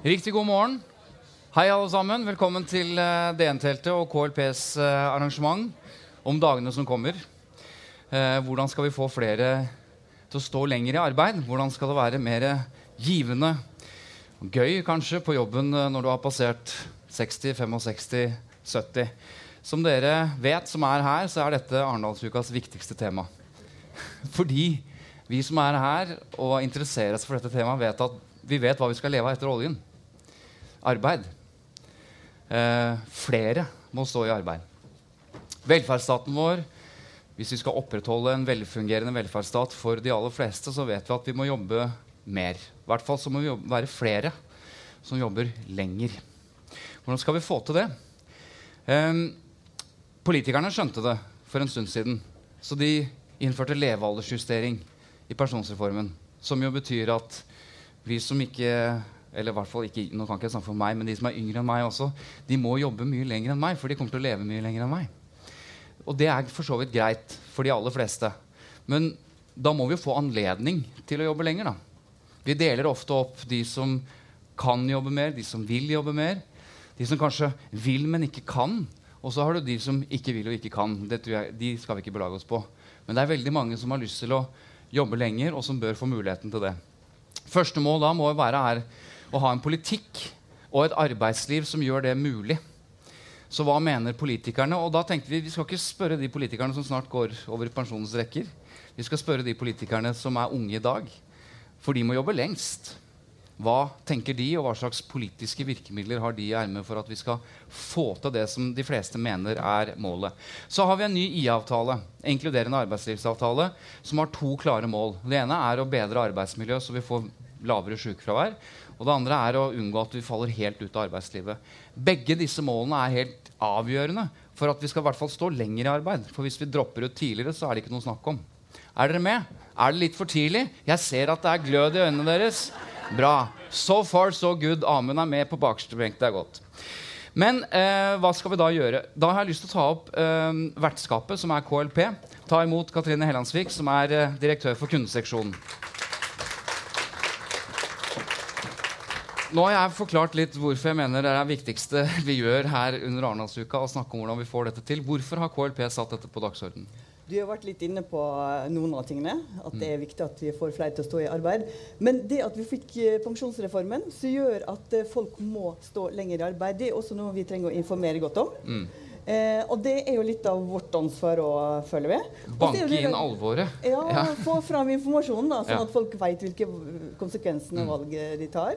Riktig god morgen. Hei, alle sammen. Velkommen til eh, DN-teltet og KLPs eh, arrangement om dagene som kommer. Eh, hvordan skal vi få flere til å stå lenger i arbeid? Hvordan skal det være mer givende og gøy kanskje på jobben eh, når du har passert 60, 65, 70? Som dere vet som er her, så er dette Arendalsukas viktigste tema. Fordi vi som er her og interesserer oss for dette temaet, vet at vi vet hva vi skal leve av etter oljen arbeid. Eh, flere må stå i arbeid. Velferdsstaten vår, hvis vi skal opprettholde en velfungerende velferdsstat for de aller fleste, så vet vi at vi må jobbe mer. I hvert fall så må vi jobbe, være flere som jobber lenger. Hvordan skal vi få til det? Eh, politikerne skjønte det for en stund siden, så de innførte levealdersjustering i pensjonsreformen. Som jo betyr at vi som ikke eller i hvert fall ikke, nå kan ikke jeg snakke for meg, men de som er yngre enn meg også, de må jobbe mye lenger enn meg, for de kommer til å leve mye lenger enn meg. Og det er for så vidt greit for de aller fleste. Men da må vi jo få anledning til å jobbe lenger. da. Vi deler ofte opp de som kan jobbe mer, de som vil jobbe mer. De som kanskje vil, men ikke kan. Og så har du de som ikke vil og ikke kan. Jeg, de skal vi ikke belage oss på. Men det er veldig mange som har lyst til å jobbe lenger, og som bør få muligheten til det. Første mål da må være å ha en politikk og et arbeidsliv som gjør det mulig. Så hva mener politikerne? Og da tenkte Vi vi skal ikke spørre de politikerne som snart går over pensjonens rekker. Vi skal spørre de politikerne som er unge i dag. For de må jobbe lengst. Hva tenker de, og hva slags politiske virkemidler har de i ermet for at vi skal få til det som de fleste mener er målet? Så har vi en ny IA-avtale, inkluderende arbeidslivsavtale, som har to klare mål. Det ene er å bedre arbeidsmiljøet så vi får lavere sykefravær. Og det andre er å unngå at vi faller helt ut av arbeidslivet. Begge disse målene er helt avgjørende for at vi skal i hvert fall stå lenger i arbeid. For hvis vi dropper ut tidligere, så er det ikke noe snakk om. Er dere med? Er det litt for tidlig? Jeg ser at det er glød i øynene deres. Bra. So far, so good. Amund er med på bakerste benk. Det er godt. Men eh, hva skal vi da gjøre? Da har jeg lyst til å ta opp eh, vertskapet, som er KLP. Ta imot Katrine Hellandsvik, som er eh, direktør for kundeseksjonen. Nå har jeg forklart litt hvorfor jeg mener det er det viktigste vi gjør her under Arendalsuka. å snakke om hvordan vi får dette til. Hvorfor har KLP satt dette på dagsordenen? Du har vært litt inne på eh, noen av tingene. At det er viktig at vi får flere til å stå i arbeid. Men det at vi fikk eh, pensjonsreformen, som gjør at eh, folk må stå lenger i arbeid, det er også noe vi trenger å informere godt om. Mm. Eh, og det er jo litt av vårt ansvar å følge med. Så Banke inn alvoret. Ja, Ja. få fram informasjonen, da, sånn Ja. at folk vet hvilke konsekvensene Mm. valget de tar.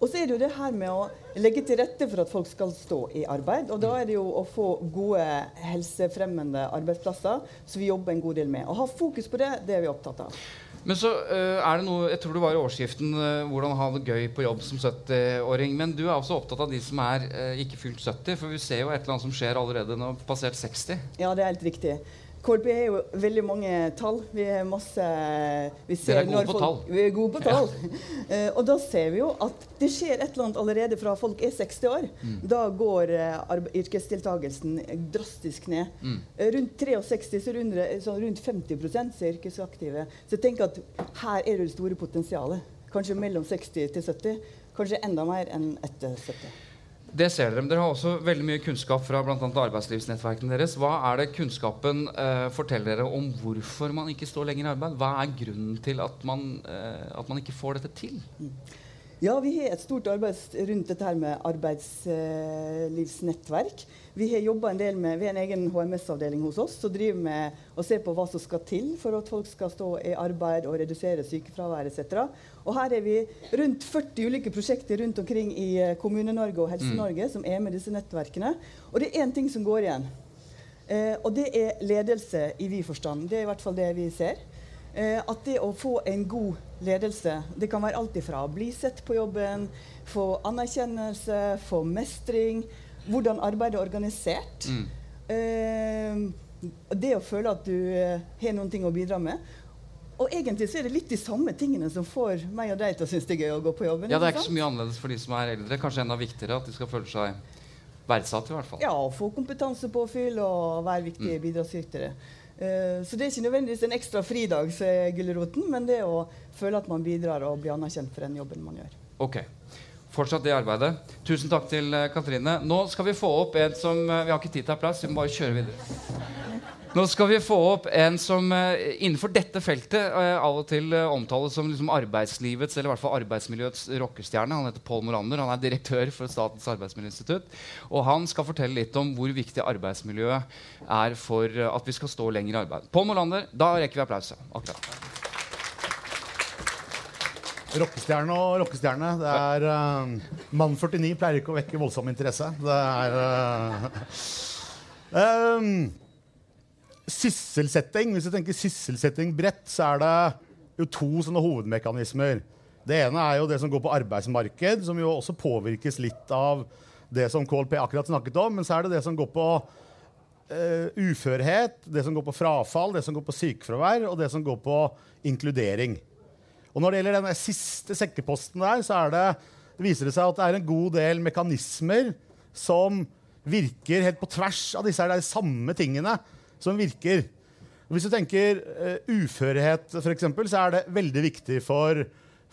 Og så er det jo det her med å legge til rette for at folk skal stå i arbeid. Og da er det jo å få gode helsefremmende arbeidsplasser, som vi jobber en god del med. Å ha fokus på det, det er vi opptatt av. Men så uh, er det noe Jeg tror det var i årskiften uh, hvordan ha det gøy på jobb som 70-åring. Men du er også opptatt av de som er uh, ikke fylt 70, for vi ser jo et eller annet som skjer allerede når passert 60. Ja, det er helt riktig. KLP er jo veldig mange tall. Vi er masse vi Dere er gode når på folk- tall. Vi er gode på tall. Eh, og da ser vi jo at det skjer et eller annet allerede fra folk er 60 år. Mm. Da går uh, yrkesdeltakelsen drastisk ned. Mm. Eh, rundt 63 så rundt, så rundt 50 som er yrkesaktive. Så tenk at her er det store potensialet. Kanskje mellom 60 til 70. Kanskje enda mer enn etter 70. Det ser dere, dere har også veldig mye kunnskap fra blant arbeidslivsnettverkene deres. Hva er det kunnskapen eh, forteller dere om hvorfor man ikke står lenger i arbeid? Hva er grunnen til at man, eh, at man ikke får dette til? Ja, vi har et stort arbeid rundt dette her med arbeidslivsnettverk. Vi har jobba en del med, vi har en egen HMS-avdeling hos oss som driver med å se på hva som skal til for at folk skal stå i arbeid og redusere sykefravær etc. Og her er vi rundt 40 ulike prosjekter rundt omkring i eh, Kommune-Norge og Helse-Norge som er med disse nettverkene. Og det er én ting som går igjen. Eh, og det er ledelse i vid forstand. Det er i hvert fall det vi ser. Eh, at det å få en god ledelse, det kan være alt ifra å bli sett på jobben, få anerkjennelse, få mestring, hvordan arbeidet er organisert. Mm. Eh, det å føle at du eh, har ting å bidra med. Og egentlig så er det litt de samme tingene som får meg og deg til å synes det er gøy å gå på jobben. Ja, det er ikke så mye annerledes for de som er eldre. Kanskje enda viktigere at de skal føle seg verdsatt, i hvert fall. Ja, få kompetansepåfyll og være viktige bidragsytere. Eh, så det er ikke nødvendigvis en ekstra fridag som er gulroten, men det å føle at man bidrar og blir anerkjent for den jobben man gjør. Ok. Fortsatt det arbeidet. Tusen takk til eh, Katrine. Nå skal vi få opp en som eh, Vi har ikke tid til applaus, vi må bare kjøre videre. Nå skal vi få opp en som eh, innenfor dette feltet eh, av og til eh, omtales som liksom arbeidslivets eller i hvert fall arbeidsmiljøets rockestjerne. Han heter Pål Morander. Han er direktør for Statens arbeidsmiljøinstitutt. Og han skal fortelle litt om hvor viktig arbeidsmiljøet er for at vi skal stå lenger i arbeid. Pål Morander, da rekker vi applaus. Akkurat. Rockestjerne og rockestjerne. Det er uh, Mann 49 pleier ikke å vekke voldsom interesse. Det er uh, um, Sysselsetting. Hvis du tenker sysselsetting bredt, så er det jo to sånne hovedmekanismer. Det ene er jo det som går på arbeidsmarked, som jo også påvirkes litt av det som KLP akkurat snakket om. Men så er det det som går på uh, uførhet, det som går på frafall, det som går på sykefravær, og det som går på inkludering. Og når det gjelder den siste sekkeposten der, så det, viser det seg at det er en god del mekanismer som virker helt på tvers av disse her, de samme tingene som virker. Hvis du tenker uh, uførhet, f.eks., så er det veldig viktig for,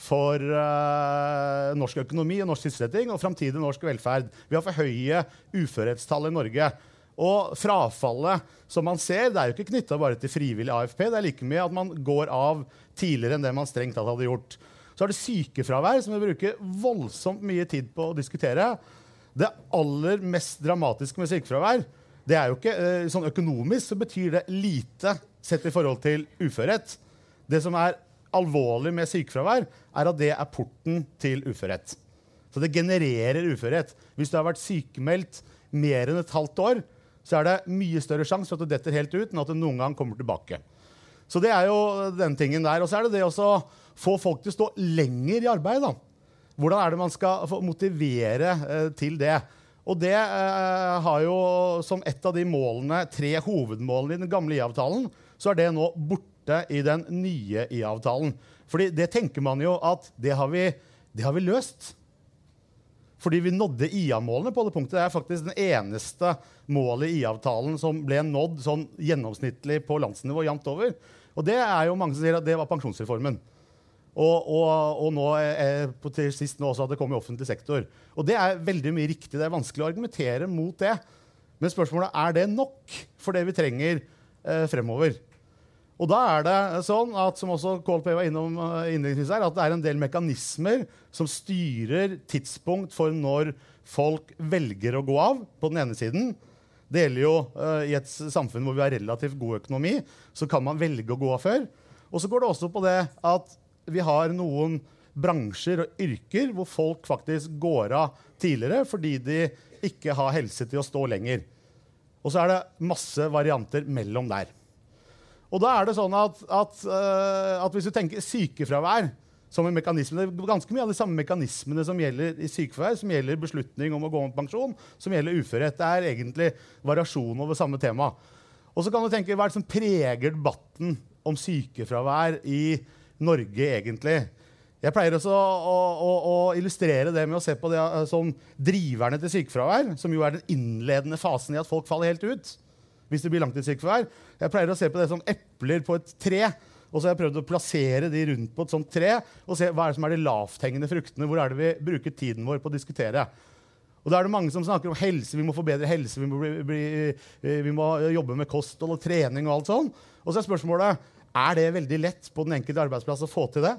for uh, norsk økonomi og norsk sysselsetting og framtidig norsk velferd. Vi har for høye uførhetstall i Norge. Og frafallet som man ser, det er jo ikke knytta bare til frivillig AFP. Det er like mye at man går av tidligere enn det man strengt tatt hadde gjort. Så er det sykefravær, som vi bruker voldsomt mye tid på å diskutere. Det aller mest dramatiske med sykefravær det er jo ikke eh, sånn Økonomisk så betyr det lite sett i forhold til uførhet. Det som er alvorlig med sykefravær, er at det er porten til uførhet. Så det genererer uførhet. Hvis du har vært sykemeldt mer enn et halvt år, så er det mye større sjanse for at du detter helt ut enn at du noen gang kommer tilbake. Så det er jo den tingen der. Og så er det det å få folk til å stå lenger i arbeid. da. Hvordan er det man skal motivere eh, til det? Og det eh, har jo som et av de målene, tre hovedmålene i den gamle IA-avtalen, så er det nå borte i den nye IA-avtalen. Fordi det tenker man jo at det har vi, det har vi løst. Fordi vi nådde IA-målene på det punktet. Det er faktisk den eneste målet i IA-avtalen som ble nådd sånn gjennomsnittlig på landsnivå jevnt over. Og det er jo mange som sier at det var pensjonsreformen. Og, og, og nå er, på til sist nå også at det kom i offentlig sektor. Og det er veldig mye riktig. Det er vanskelig å argumentere mot det. Men spørsmålet er det nok for det vi trenger eh, fremover. Og da er det sånn at, som også KLP var innom uh, her, at det er en del mekanismer som styrer tidspunkt for når folk velger å gå av, på den ene siden. Det gjelder jo eh, i et samfunn hvor vi har relativt god økonomi, så kan man velge å gå av før. Og så går det også på det at vi har noen bransjer og yrker hvor folk faktisk går av tidligere fordi de ikke har helse til å stå lenger. Og så er det masse varianter mellom der. Og da er det sånn at, at, uh, at hvis du tenker sykefravær som en mekanisme, Det er ganske mye av de samme mekanismene som gjelder i sykefravær, som gjelder beslutning om å gå med pensjon, som gjelder uførhet. Det er egentlig variasjon over samme tema. Og så kan du tenke, Hva er det som preger debatten om sykefravær i Norge, egentlig? Jeg pleier også å, å, å, illustrere det med å se på det eh, som driverne til sykefravær, som jo er den innledende fasen i at folk faller helt ut hvis det blir langtidssykefravær. Jeg pleier å se på det som epler på et tre. Og så har jeg prøvd å plassere de rundt på et sånt tre og se hva er det som er de lavthengende fruktene. Hvor er det vi bruker tiden vår på å diskutere? Og da er det mange som snakker om helse, vi må få bedre helse, vi må, bli, bli, vi må jobbe med kosthold og trening og alt sånn. Og så er spørsmålet er det veldig lett på den enkelte arbeidsplass å få til det.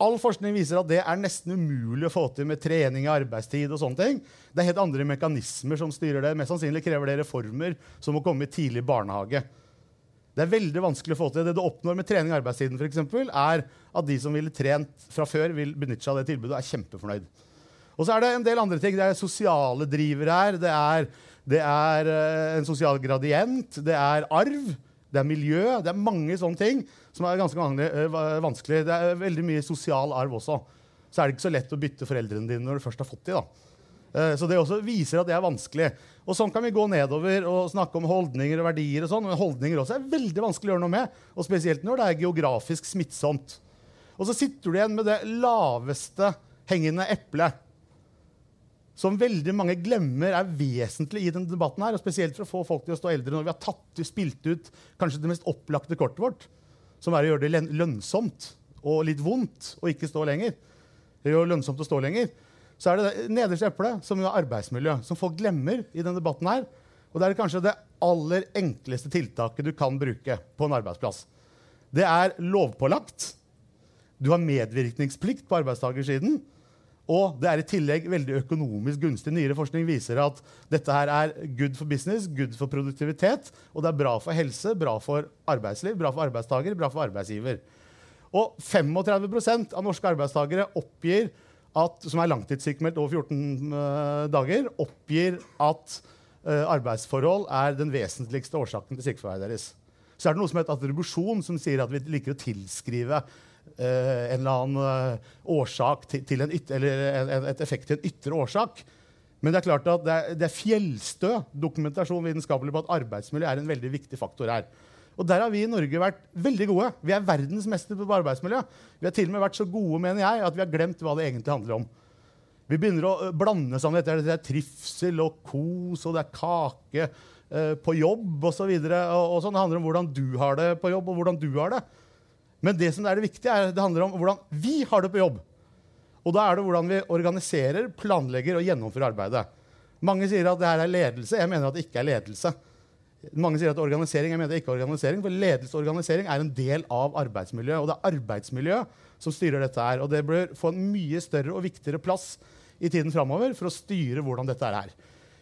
All forskning viser at det er nesten umulig å få til med trening og arbeidstid. og sånne ting. Det er helt andre mekanismer som styrer det. Mest sannsynlig krever det reformer som må komme i tidlig barnehage. Det er veldig vanskelig å få til. Det du oppnår med trening og arbeidstiden, for eksempel, er at de som ville trent fra før, vil benytte seg av det tilbudet og er kjempefornøyd. Og så er det en del andre ting. Det er sosiale drivere her. Det er, det er uh, en sosial gradient. Det er arv. Det er miljø. Det er mange sånne ting som er ganske uh, vanskelig. Det er veldig mye sosial arv også. Så er det ikke så lett å bytte foreldrene dine når du først har fått de, da. Eh, Så det også viser at det er vanskelig. Og sånn kan vi gå nedover og snakke om holdninger og verdier. og sånn, Men holdninger også er veldig vanskelig å gjøre noe med. Og spesielt når det er geografisk smittsomt. Og så sitter du igjen med det laveste hengende eplet. Som veldig mange glemmer er vesentlig i denne debatten. her, og Spesielt for å få folk til å stå eldre når vi har tatt, spilt ut kanskje det mest opplagte kortet vårt. Som er å gjøre det lønnsomt og litt vondt å ikke stå lenger. Det gjør lønnsomt å stå lenger så er det det nederste eplet, som er arbeidsmiljø, som folk glemmer i denne debatten her. Og det er kanskje det aller enkleste tiltaket du kan bruke på en arbeidsplass. Det er lovpålagt. Du har medvirkningsplikt på arbeidstakersiden. Og det er i tillegg veldig økonomisk gunstig. Nyere forskning viser at dette her er good for business, good for produktivitet, og det er bra for helse, bra for arbeidsliv, bra for arbeidstaker, bra for arbeidsgiver. Og 35% av norske arbeidstakere oppgir at, som er langtidssykemeldt over 14 uh, dager, oppgir at uh, arbeidsforhold er den vesentligste årsaken til sykefraværet deres. Så er det noe som heter attribusjon, som sier at vi liker å tilskrive eh, en eller annen eh, årsak til, til en yt eller et effekt til en ytre årsak. Men det er klart at det er, det er fjellstø dokumentasjon vitenskapelig på at arbeidsmiljø er en veldig viktig faktor her. Og der har vi i Norge vært veldig gode. Vi er verdensmestere på arbeidsmiljø. Vi har til og med vært så gode mener jeg, at vi har glemt hva det egentlig handler om. Vi begynner å blande sammen dette. Det er trivsel og kos, og det er kake eh, på jobb osv. Og, og sånn. Det handler om hvordan du har det på jobb, og hvordan du har det. Men det som er det viktige, er det handler om hvordan vi har det på jobb. Og da er det hvordan vi organiserer, planlegger og gjennomfører arbeidet. Mange sier at det her er ledelse. Jeg mener at det ikke er ledelse. Mange sier at er organisering. Jeg mener det ikke er organisering, for Ledelse og organisering er en del av arbeidsmiljøet. Og det er arbeidsmiljøet som styrer dette her. Og det bør få en mye større og viktigere plass i tiden framover for å styre hvordan dette er.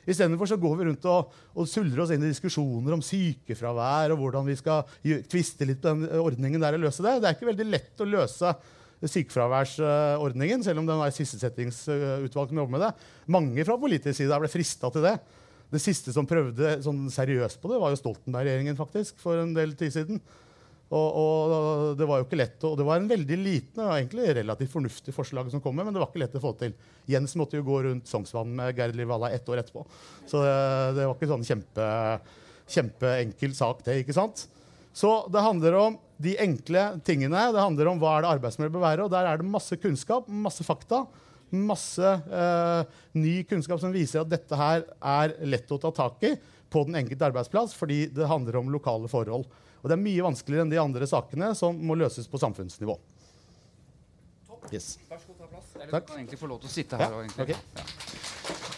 Istedenfor så går vi rundt og, og suldrer oss inn i diskusjoner om sykefravær og hvordan vi skal tviste litt på den ordningen der og løse det. Det er ikke veldig lett å løse sykefraværsordningen, selv om det er sysselsettingsutvalg som jobber med det. Mange fra politisk side ble frista til det. Det siste som prøvde sånn seriøst på det, var jo Stoltenberg-regjeringen faktisk, for en del tid siden. Og, og det var jo ikke lett, og det var en veldig liten og egentlig relativt fornuftig forslag som kom med, men det var ikke lett å få til. Jens måtte jo gå rundt Sognsvann med Gerd Liv Valla ett år etterpå. Så det, det var ikke sånn kjempe, kjempeenkel sak, det. ikke sant? Så det handler om de enkle tingene. Det handler om hva er det arbeidsmiljøet bør være. Og der er det masse kunnskap, masse fakta, masse eh, ny kunnskap som viser at dette her er lett å ta tak i på den enkelte arbeidsplass, fordi det handler om lokale forhold. Og det er mye vanskeligere enn de andre sakene som må løses på samfunnsnivå. Yes. Vær så god, ta plass. Eller Takk. du kan egentlig få lov til å sitte Ja, her. og egentlig. ok.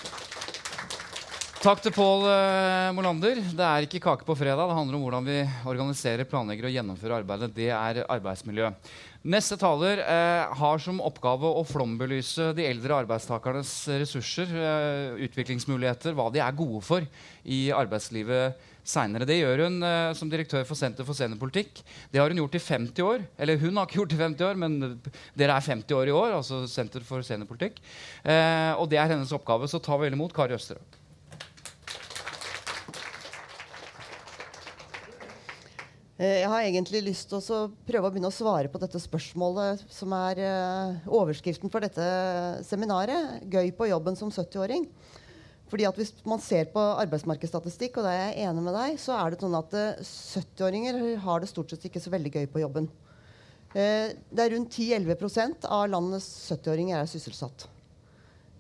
Takk til Pål uh, Molander. Det er ikke kake på fredag. Det handler om hvordan vi organiserer, planlegger og gjennomfører arbeidet. Det er arbeidsmiljø. Neste taler eh, har som oppgave å flombelyse de eldre arbeidstakernes ressurser, eh, utviklingsmuligheter, hva de er gode for i arbeidslivet seinere. Det gjør hun uh, som direktør for Senter for seniorpolitikk. Det har hun gjort i 50 år. Eller hun har ikke gjort i 50 år, men dere er 50 år i år, altså Senter for seniorpolitikk. Uh, og det er hennes oppgave, så ta vel imot Kari Østerøy. Eh, Jeg har egentlig lyst til å prøve å begynne å svare på dette spørsmålet som er overskriften for dette seminaret. 'Gøy på jobben som 70-åring'. Fordi at Hvis man ser på arbeidsmarkedsstatistikk, og det er jeg enig med deg, så er det sånn at eh, 70-åringer har det stort sett ikke så veldig gøy på jobben. Eh, Det er rundt 10-11% av landets 70-åringer er sysselsatt.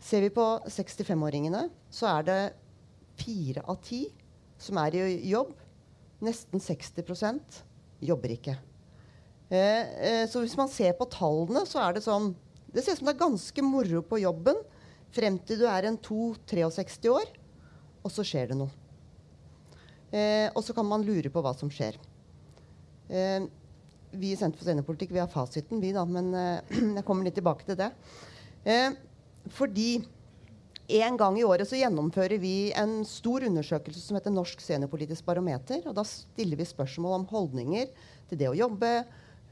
Ser vi på 65-åringene, så er det fire av ti som er i jobb. Nesten 60% jobber ikke. Eh, eh, så hvis man ser på tallene, så er det sånn Det ser ut som det er ganske moro på jobben frem til du er en 2-63 år, og så skjer det noe. Eh, og så kan man lure på hva som skjer. Eh, vi i Senter for seniorpolitikk vi har fasiten, vi da, men eh, jeg kommer litt tilbake til det. Eh, fordi en gang i året så gjennomfører vi en stor undersøkelse som heter Norsk seniorpolitisk barometer. og Da stiller vi spørsmål om holdninger til det å jobbe,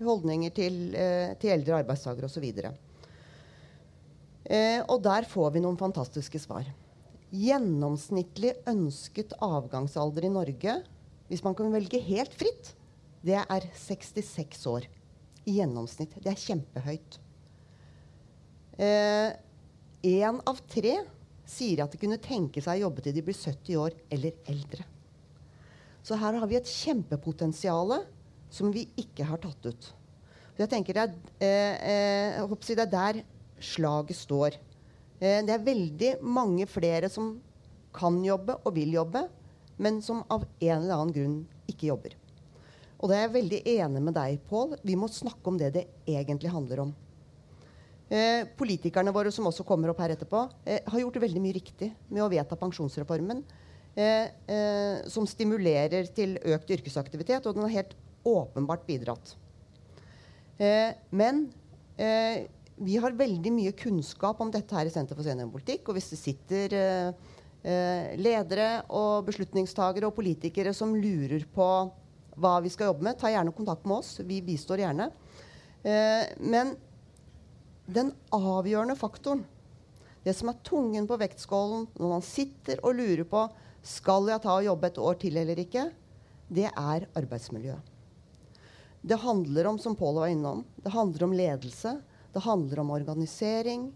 holdninger til, eh, til eldre arbeidstakere osv. Eh, og der får vi noen fantastiske svar. Gjennomsnittlig ønsket avgangsalder i Norge, hvis man kan velge helt fritt, det er 66 år. I gjennomsnitt. Det er kjempehøyt. Én av tre sier at de kunne tenke seg å jobbe til de blir 70 år eller eldre. Så her har vi et kjempepotensial som vi ikke har tatt ut. Så jeg tenker det er, eh, eh, det er der slaget står. Eh, det er veldig mange flere som kan jobbe og vil jobbe, men som av en eller annen grunn ikke jobber. Og det er jeg veldig enig med deg, Pål. Vi må snakke om det det egentlig handler om. Eh, politikerne våre som også kommer opp her etterpå, eh, har gjort veldig mye riktig med å vedta pensjonsreformen, eh, eh, som stimulerer til økt yrkesaktivitet, og den har helt åpenbart bidratt. Eh, men vi har veldig mye kunnskap om dette her i Senter for seniorpolitikk. Og hvis det sitter ledere og beslutningstagere og politikere som lurer på hva vi skal jobbe med, ta gjerne kontakt med oss. Vi bistår gjerne. men den avgjørende faktoren, det som er tungen på vektskålen når man sitter og lurer på skal jeg ta og jobbe et år til eller ikke, det er arbeidsmiljøet. Det handler om som Paul var innom, det handler om ledelse. Det handler om organisering.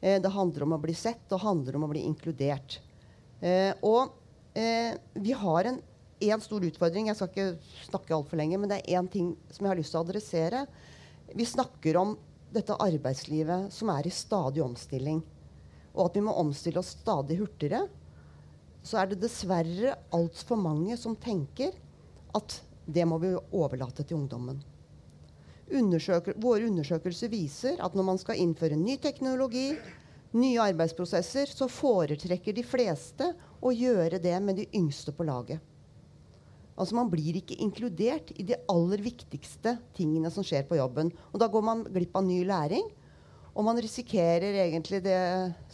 Eh, det handler om å bli sett, det handler om å bli inkludert. Eh, og eh, vi har en, én stor utfordring. Jeg skal ikke snakke altfor lenge, men det er én ting som jeg har lyst til å adressere. Vi snakker om dette arbeidslivet som er i stadig omstilling, og at vi må omstille oss stadig hurtigere, så er det dessverre altfor mange som tenker at det må vi overlate til ungdommen. Undersøker, våre undersøkelser viser at når man skal innføre ny teknologi, nye arbeidsprosesser, så foretrekker de fleste å gjøre det med de yngste på laget. Altså Man blir ikke inkludert i de aller viktigste tingene som skjer på jobben. Og Da går man glipp av ny læring, og man risikerer egentlig det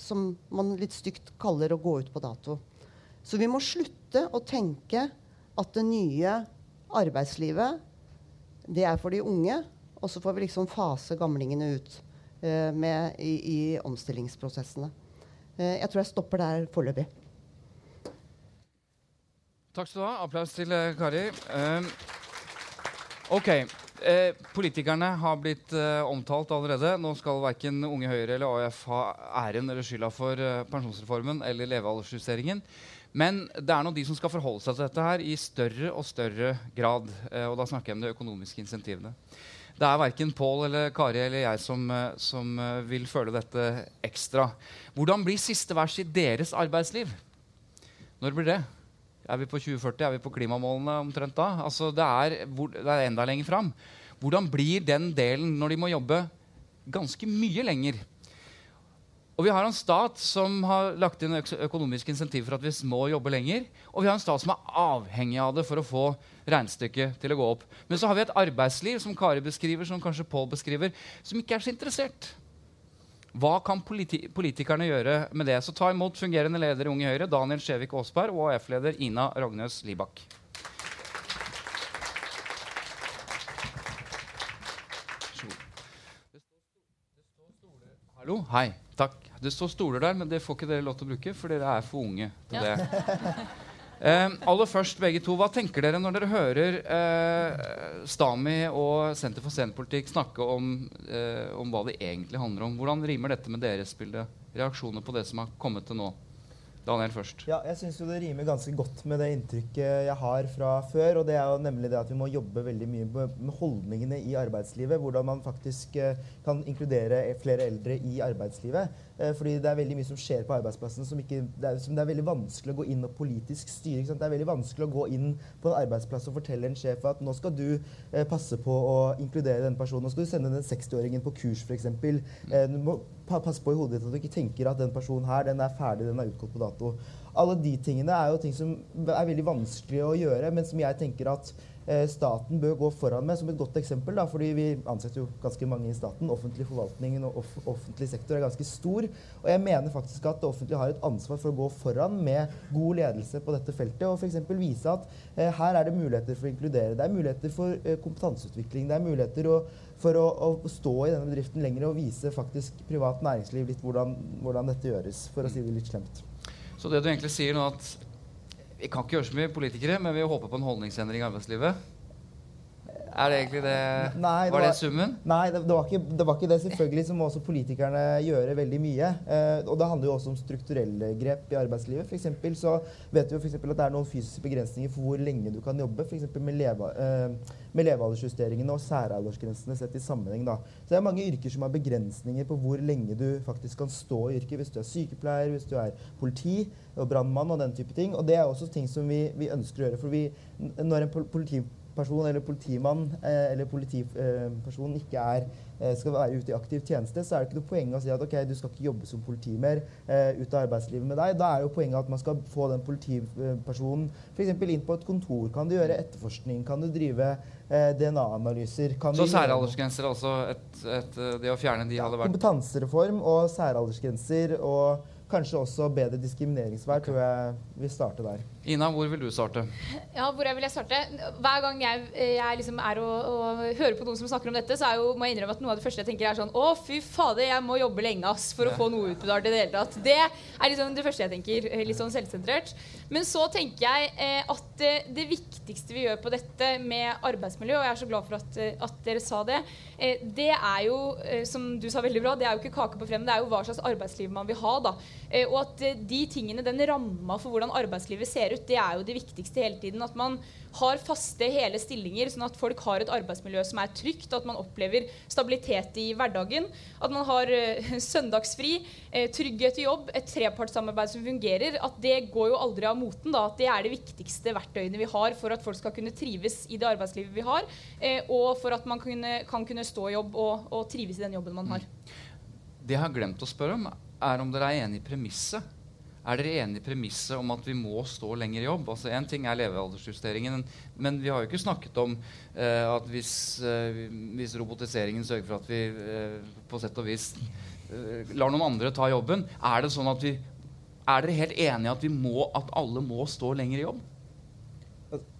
som man litt stygt kaller å gå ut på dato. Så vi må slutte å tenke at det nye arbeidslivet det er for de unge, og så får vi liksom fase gamlingene ut uh, med, i, i, omstillingsprosessene. Uh, jeg tror jeg stopper der foreløpig. Takk skal du ha. Applaus til uh, Kari. Ok. Uh, politikerne har blitt omtalt allerede. Nå skal verken Unge Høyre eller AUF ha æren eller skylda for pensjonsreformen eller levealdersjusteringen. Men det er nå de som skal forholde seg til dette her i større og større grad. og da snakker jeg om de økonomiske insentivene. Det er verken Pål eller Kari eller jeg som, som vil føle dette ekstra. Hvordan blir siste vers i deres arbeidsliv? Når blir det? Er vi på 2040? Er vi på klimamålene omtrent da? Altså, det, er, det er enda lenger fram. Hvordan blir den delen når de må jobbe ganske mye lenger? Og vi har en stat som har lagt inn økonomiske insentiv for at vi må jobbe lenger. Og vi har en stat som er avhengig av det for å få regnestykket til å gå opp. Men så har vi et arbeidsliv som Kari beskriver, som kanskje Pål beskriver, som ikke er så interessert. Hva kan politi politikerne gjøre med det? Så ta imot fungerende leder i Unge Høyre, Daniel Skjevik Aasberg, og AF-leder Ina Rognøs Libak. Hallo. Hei. Takk. Det står stoler der, men det får ikke dere lov til å bruke, for dere er for unge til ja. det. um, aller først, begge to, Hva tenker dere når dere hører uh, Stami og Senter for scenepolitikk snakke om, uh, om, hva det egentlig handler om? Hvordan rimer dette med deres bilde? Reaksjoner på det som har kommet til nå? Daniel først. Ja, jeg syns det rimer ganske godt med det inntrykket jeg har fra før. Og det er jo nemlig det at vi må jobbe veldig mye med holdningene i arbeidslivet. Hvordan man faktisk eh, kan inkludere flere eldre i arbeidslivet. Eh, fordi det er veldig mye som skjer på arbeidsplassen som, ikke, det, er, som det er veldig vanskelig å gå inn og politisk styre. Det er veldig vanskelig å gå inn på en arbeidsplass og fortelle en sjef at nå skal du eh, passe på å inkludere denne personen. Nå skal du sende den 60-åringen på kurs, f.eks. Eh, du må passe på i hodet ditt at du ikke tenker at den personen her, den er ferdig, den er utgått på dato. Alle de tingene er jo ting som er veldig vanskelig å gjøre, men som jeg tenker at staten bør gå foran med som et godt eksempel. Da, fordi vi ansetter jo ganske mange i staten. Offentlig forvaltning og off offentlig sektor er ganske stor. Og jeg mener faktisk at det offentlige har et ansvar for å gå foran med god ledelse på dette feltet. Og f.eks. vise at eh, her er det muligheter for å inkludere. Det er muligheter for eh, kompetanseutvikling. Det er muligheter å for å, å, stå i denne bedriften lenger og vise faktisk privat næringsliv litt hvordan, hvordan, dette gjøres, for å si det litt slemt. Så det du egentlig sier nå, at vi kan ikke gjøre så mye politikere, men vi håper på en holdningsendring i arbeidslivet? Er det egentlig det? Nei, det var det summen? Nei, det, det, var ikke, det var ikke det. Selvfølgelig så må også politikerne gjøre veldig mye. Eh, og det handler jo også om strukturelle grep i arbeidslivet. For eksempel så vet vi jo for at det er noen fysiske begrensninger for hvor lenge du kan jobbe. F.eks. med, leve, eh, med levealdersjusteringene og særaldersgrensene sett i sammenheng. Da. Så det er mange yrker som har begrensninger på hvor lenge du faktisk kan stå i yrket. Hvis du er sykepleier, hvis du er politi og brannmann og den type ting. Og det er også ting som vi, vi ønsker å gjøre. For vi, når en pol- politiperson eller politimann eh, eller politiperson ikke er, eh, skal være ute i aktiv tjeneste, så er det ikke noe poeng å si at ok, du skal ikke jobbe som politi mer eh, ut av arbeidslivet med deg. Da er jo poenget at man skal få den politipersonen f.eks. inn på et kontor. Kan du gjøre etterforskning? Kan du drive eh, DNA-analyser? Så særaldersgrenser, altså et, et, det å fjerne de hadde vært Kompetansereform og særaldersgrenser og kanskje også bedre diskrimineringsvern tror jeg vil starte der. Ina, hvor vil du starte? Ja, hvor vil jeg starte? Hver gang jeg, jeg liksom er og, og hører på noen som snakker om dette, så er jo, må jeg innrømme at noe av det første jeg tenker, er sånn Å, fy fader, jeg må jobbe lenge ass, for å få noe utbetalt i det hele tatt. Det er liksom det første jeg tenker. eh, Litt sånn selvsentrert. Men så tenker jeg eh, at eh, det viktigste vi gjør på dette med arbeidsmiljø, og jeg er så glad for at, eh, at dere sa det, eh, det er jo, eh, som du sa veldig bra, det er jo ikke kake på frem, det er jo hva slags arbeidsliv man vil ha. da. Eh, og at de tingene, den ramma for hvordan arbeidslivet ser ut, det er jo det viktigste hele tiden. At man har faste, hele stillinger, sånn at folk har et arbeidsmiljø som er trygt. At man opplever stabilitet i hverdagen. At man har eh, søndagsfri, eh, trygghet i jobb, et trepartssamarbeid som fungerer. At det går jo aldri av moten. da, At det er det viktigste verktøyene vi har for at folk skal kunne trives i det arbeidslivet vi har, eh, og for at man kan kunne stå i jobb og, og trives i den jobben man har. Det jeg har glemt å spørre om, er om dere er enig i premisset. Er dere enig i premisset om at vi må stå lenger i jobb? Altså Én ting er levealdersjusteringen, men vi har jo ikke snakket om eh, at hvis, eh, hvis robotiseringen sørger for at vi eh, på sett og vis eh, lar noen andre ta jobben, er det sånn at vi er dere helt enige at, at alle må stå lenger i jobb?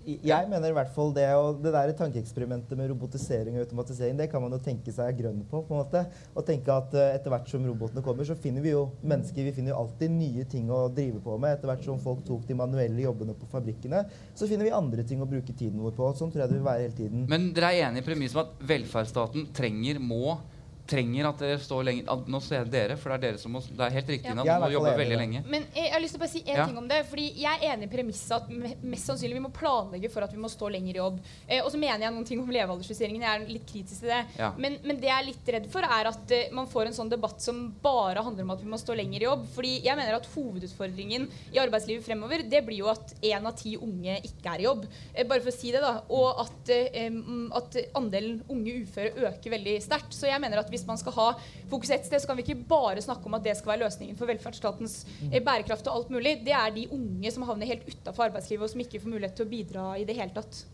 Jeg mener i hvert fall det, og det der tankeeksperimentet med robotisering og automatisering, det kan man jo tenke seg grønn på. på en måte, Og tenke at eh, etter hvert som robotene kommer, så finner vi jo mennesker vi finner jo alltid nye ting å drive på med. Etter hvert som folk tok de manuelle jobbene på fabrikkene, så finner vi andre ting å bruke tiden vår på. Sånn tror jeg det vil være hele tiden. Men dere er enig i premisset om at velferdsstaten trenger, må trenger at dere står lenger at Nå ser jeg dere, for det er dere som må Det er helt riktig Ja. at er du må jobbe veldig lenge. Men jeg, jeg har lyst til å bare si en Ja. ting om det. fordi Jeg er enig i premisset at mest sannsynlig vi må planlegge for at vi må stå lenger i jobb. Eh, og så mener jeg noen ting om levealdersjusteringen. Jeg er litt kritisk til det. Ja. Men, men det jeg er litt redd for, er at eh, man får en sånn debatt som bare handler om at vi må stå lenger i jobb. Fordi jeg mener at hovedutfordringen i arbeidslivet fremover, det blir jo at én av ti unge ikke er i jobb. Eh, bare for å si det, da. Og at, eh, mm, at andelen unge uføre øker veldig sterkt. Så jeg mener at hvis man skal ha fokus ett sted, så kan vi ikke bare snakke om at det skal være løsningen for velferdsstatens eh, bærekraft og alt mulig. Det er de unge som havner helt utafor arbeidslivet, og som ikke får mulighet til å bidra i det hele tatt.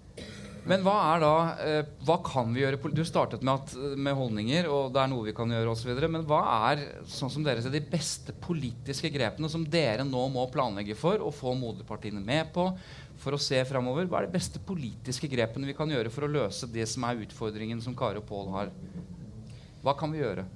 Men hva er da eh, Hva kan vi gjøre? Du startet med, at, med holdninger, og det er noe vi kan gjøre osv. Men hva er sånn som dere ser, de beste politiske grepene som dere nå må planlegge for og få moderpartiene med på for å se framover? Hva er de beste politiske grepene vi kan gjøre for å løse det som er utfordringen som Kari og Pål har? Hva kan vi gjøre?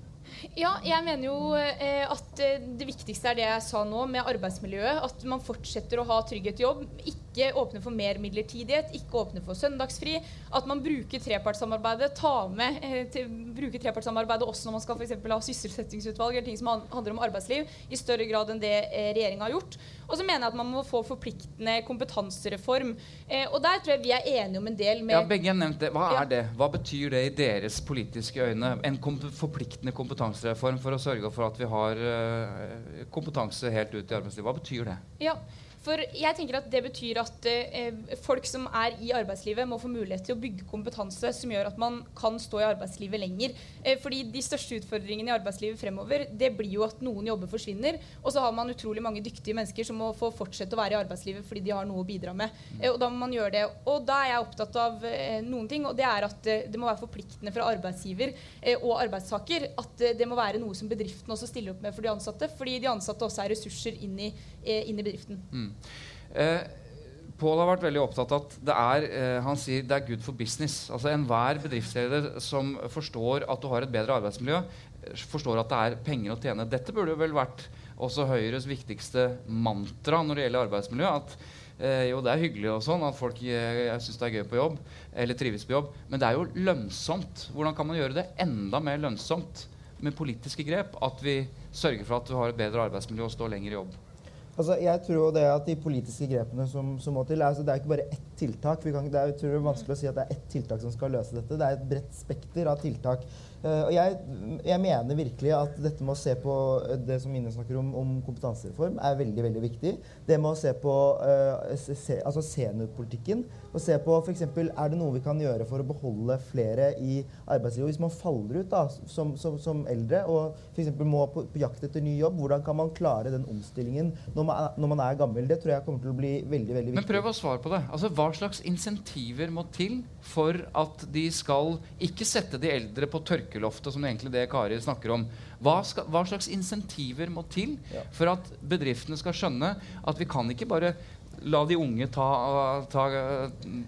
Ja, jeg mener jo eh, at eh, det viktigste er det jeg sa nå, med arbeidsmiljøet. At man fortsetter å ha trygghet i jobb. Ikke åpne for mer midlertidighet, ikke åpne for søndagsfri. At man bruker trepartssamarbeidet, ta med eh, til, bruker trepartssamarbeidet også når man skal for eksempel ha sysselsettingsutvalg eller ting som handler om arbeidsliv, i større grad enn det eh, regjeringa har gjort. Og så mener jeg at man må få forpliktende kompetansereform. Eh, og der tror jeg vi er enige om en del med Ja, Begge har nevnt det. Hva er det? Hva betyr det i deres politiske øyne? En kom forpliktende kompetansereform for å sørge for at vi har kompetanse helt ut i arbeidslivet. Hva betyr det? Ja, for jeg tenker at det betyr at eh, folk som er i arbeidslivet, må få mulighet til å bygge kompetanse som gjør at man kan stå i arbeidslivet lenger. Eh, fordi de største utfordringene i arbeidslivet fremover, det blir jo at noen jobber forsvinner, og så har man utrolig mange dyktige mennesker som må få fortsette å være i arbeidslivet fordi de har noe å bidra med. Eh, og da må man gjøre det. Og da er jeg opptatt av eh, noen ting, og det er at eh, det må være forpliktende fra arbeidsgiver eh, og arbeidstaker. At det må være noe som bedriften også stiller opp med for de ansatte, fordi de ansatte også er ressurser inn i, inn i bedriften. Eh, Pål har vært veldig opptatt av at det er eh, han sier det er good for business. Altså Enhver bedriftsleder som forstår at du har et bedre arbeidsmiljø, eh, forstår at det er penger å tjene. Dette burde jo vel vært også Høyres viktigste mantra når det gjelder arbeidsmiljø. At Eh, jo, det er hyggelig og sånn at folk eh, syns det er gøy på jobb, eller trives på jobb, men det er jo lønnsomt. Hvordan kan man gjøre det enda mer lønnsomt med politiske grep? At vi sørger for at du har et bedre arbeidsmiljø og står lenger i jobb? Altså, jeg tror det at de politiske grepene som, som må til, altså, Det er ikke bare ett tiltak. Kan, det er, det er vanskelig å si at det er ett tiltak som skal løse dette. Det er et bredt spekter av tiltak. Eh, og jeg, jeg mener virkelig at dette med å se på eh, det som Ine snakker om, om kompetansereform, er veldig veldig viktig. Det med å se på uh, se, altså seniorpolitikken. Og se på f.eks. er det noe vi kan gjøre for å beholde flere i arbeidslivet. Hvis man faller ut da, som, som, som eldre og f.eks. må på, på, jakt etter ny jobb, hvordan kan man klare den omstillingen når man, er, når man, er, gammel? Det tror jeg kommer til å bli veldig veldig viktig. Men prøv å svare på det. Altså, Hva slags insentiver må til for at de skal ikke sette de eldre på tørke tørkeloftet, som egentlig det Kari snakker om. Hva, skal, hva slags insentiver må til for at bedriftene skal skjønne at vi kan ikke bare la de unge ta, ta,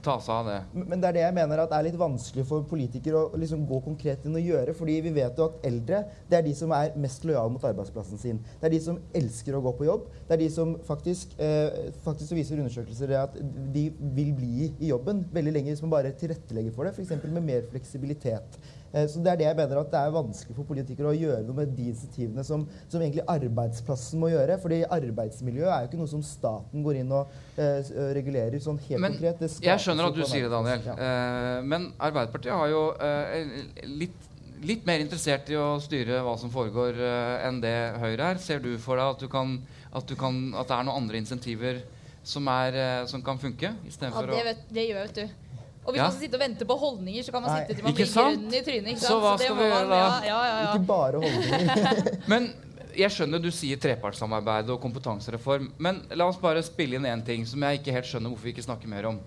ta, seg av det. Men det er det jeg mener at er litt vanskelig for politikere å liksom gå konkret inn og gjøre. fordi vi vet jo at eldre det er de som er mest lojale mot arbeidsplassen sin. Det er de som elsker å gå på jobb. Det er de som faktisk, eh, faktisk viser undersøkelser at de vil bli i jobben veldig lenge hvis man bare tilrettelegger for det. F.eks. med mer fleksibilitet. Eh, så Det er det jeg mener at det er vanskelig for politikere å gjøre noe med de initiativene som, som egentlig arbeidsplassen må gjøre. fordi arbeidsmiljøet er jo ikke noe som staten går inn og uh, regulerer sånn helt men, konkret. jeg skjønner at du sier det, Daniel. Ja. Uh, men Arbeiderpartiet har jo uh, litt litt mer interessert i å styre hva som foregår, uh, enn det Høyre er. Ser du for deg at, du kan, at, du kan, at det er noen andre insentiver som, er, uh, som kan funke? Ja, det, vet, det gjør vet du. Og hvis ja. man skal sitte og vente på holdninger, så kan man sitte til man blir grønn i trynet. Ikke sant? Så hva skal vi gjøre da? Ja, ja, ikke bare holdninger. Men jeg skjønner du sier trepartssamarbeid og kompetansereform. Men la oss bare spille inn én ting som jeg ikke helt skjønner hvorfor vi ikke snakker mer om.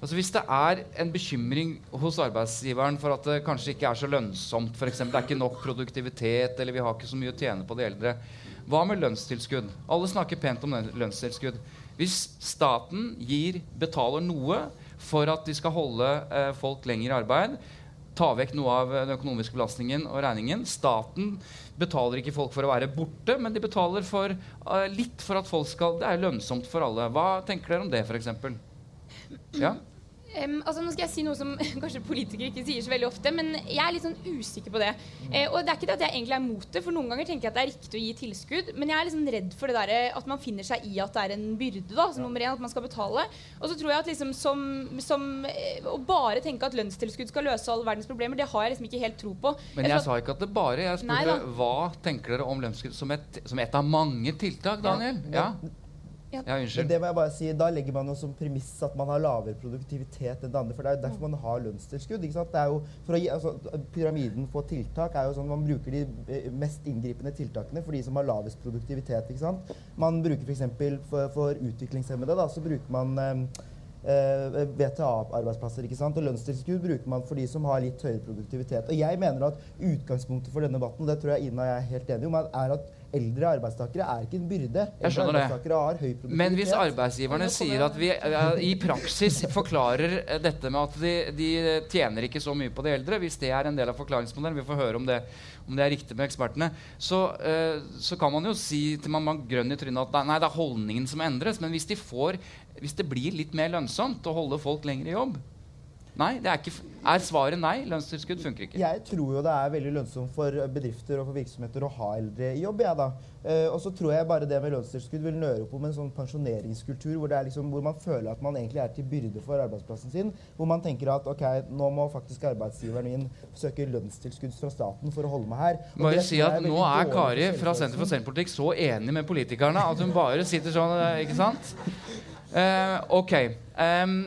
Altså Hvis det er en bekymring hos arbeidsgiveren for at det kanskje ikke er så lønnsomt, f.eks. det er ikke nok produktivitet, eller vi har ikke så mye å tjene på de eldre, hva med lønnstilskudd? Alle snakker pent om lønnstilskudd. Hvis staten gir, betaler noe for at de skal holde eh, folk lenger i arbeid. Ta vekk noe av den økonomiske belastningen og regningen. Staten betaler ikke folk for å være borte, men de betaler for, eh, litt for at folk skal Det er lønnsomt for alle. Hva tenker dere om det, f.eks.? Ja? Um, altså nå skal jeg si noe som kanskje politikere ikke sier så veldig ofte, men jeg er litt sånn usikker på det. Uh, og det er ikke det at jeg egentlig er imot det, for noen ganger tenker jeg at det er riktig å gi tilskudd, men jeg er liksom redd for det der at man finner seg i at det er en byrde, da, som nummer én, at man skal betale. Og så tror jeg at liksom som, som uh, Å bare tenke at lønnstilskudd skal løse alle verdens problemer, det har jeg liksom ikke helt tro på. Men jeg, jeg sa ikke at det bare. Jeg spurte hva tenker dere om lønnstilskudd som, som, et av mange tiltak, Daniel? Ja. ja. Ja. Ja, det må jeg bare si, Da legger man jo som premiss at man har lavere produktivitet enn det andre. for Det er jo derfor man har lønnstilskudd. ikke sant? Det er jo for å gi, altså, Pyramiden for tiltak er jo sånn man bruker de eh, mest inngripende tiltakene for de som har lavest produktivitet. ikke sant? Man bruker f.eks. For, for utviklingshemmede da, så bruker man eh, eh VTA-arbeidsplasser. ikke sant? Og lønnstilskudd bruker man for de som har litt høyere produktivitet. Og jeg mener at Utgangspunktet for denne debatten det tror jeg Ina og jeg er helt enige om, er at eldre arbeidstakere er ikke en byrde. Jeg skjønner det. Men hvis arbeidsgiverne sier at vi i praksis forklarer uh, dette med at de, de, tjener ikke så mye på de eldre, hvis det er en del av forklaringsmodellen, vi får høre om det, om det er riktig med ekspertene, så, uh, så kan man jo si til man, man grønn i trynet at nei, det er holdningen som endres. Men hvis, de får, hvis det blir litt mer lønnsomt å holde folk lenger i jobb, Nei, er, ikke, er, svaret nei? Lønnstilskudd funker ikke? Jeg tror jo det er veldig lønnsomt for bedrifter og for virksomheter å ha eldre i jobb. Ja, da. Uh, og så tror jeg bare det med lønnstilskudd vil nøre opp om en sånn pensjoneringskultur hvor, liksom, hvor, man føler at man egentlig er til byrde for arbeidsplassen sin. Hvor man tenker at ok, nå må faktisk arbeidsgiveren min søke lønnstilskudd fra staten for å holde meg her. Og bare si at er nå er Kari fra Senter for senterpolitikk så enig med politikerne at hun bare sitter sånn, eh, ikke sant? Uh, ok. Um,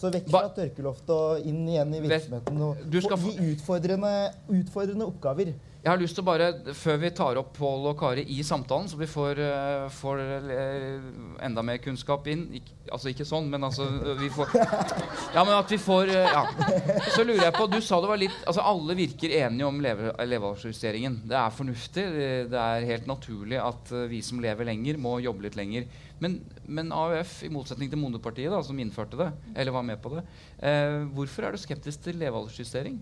så vekk fra tørkeloftet og inn igjen i virksomheten. Og gi utfordrende, utfordrende oppgaver. Jeg har lyst til å bare, Før vi tar opp Pål og Kari i samtalen, så vi får, uh, får uh, enda mer kunnskap inn Ik Altså ikke sånn, men altså vi får, Ja, men at vi får uh, Ja. Så lurer jeg på Du sa det var litt Altså alle virker enige om leve, levealdersjusteringen. Det er fornuftig. Det, er helt naturlig at vi som lever lenger, må jobbe litt lenger. Men, men AUF, i motsetning til Mondepartiet, da, som innførte det, eller var med på det, hvorfor er du skeptisk til levealdersjustering?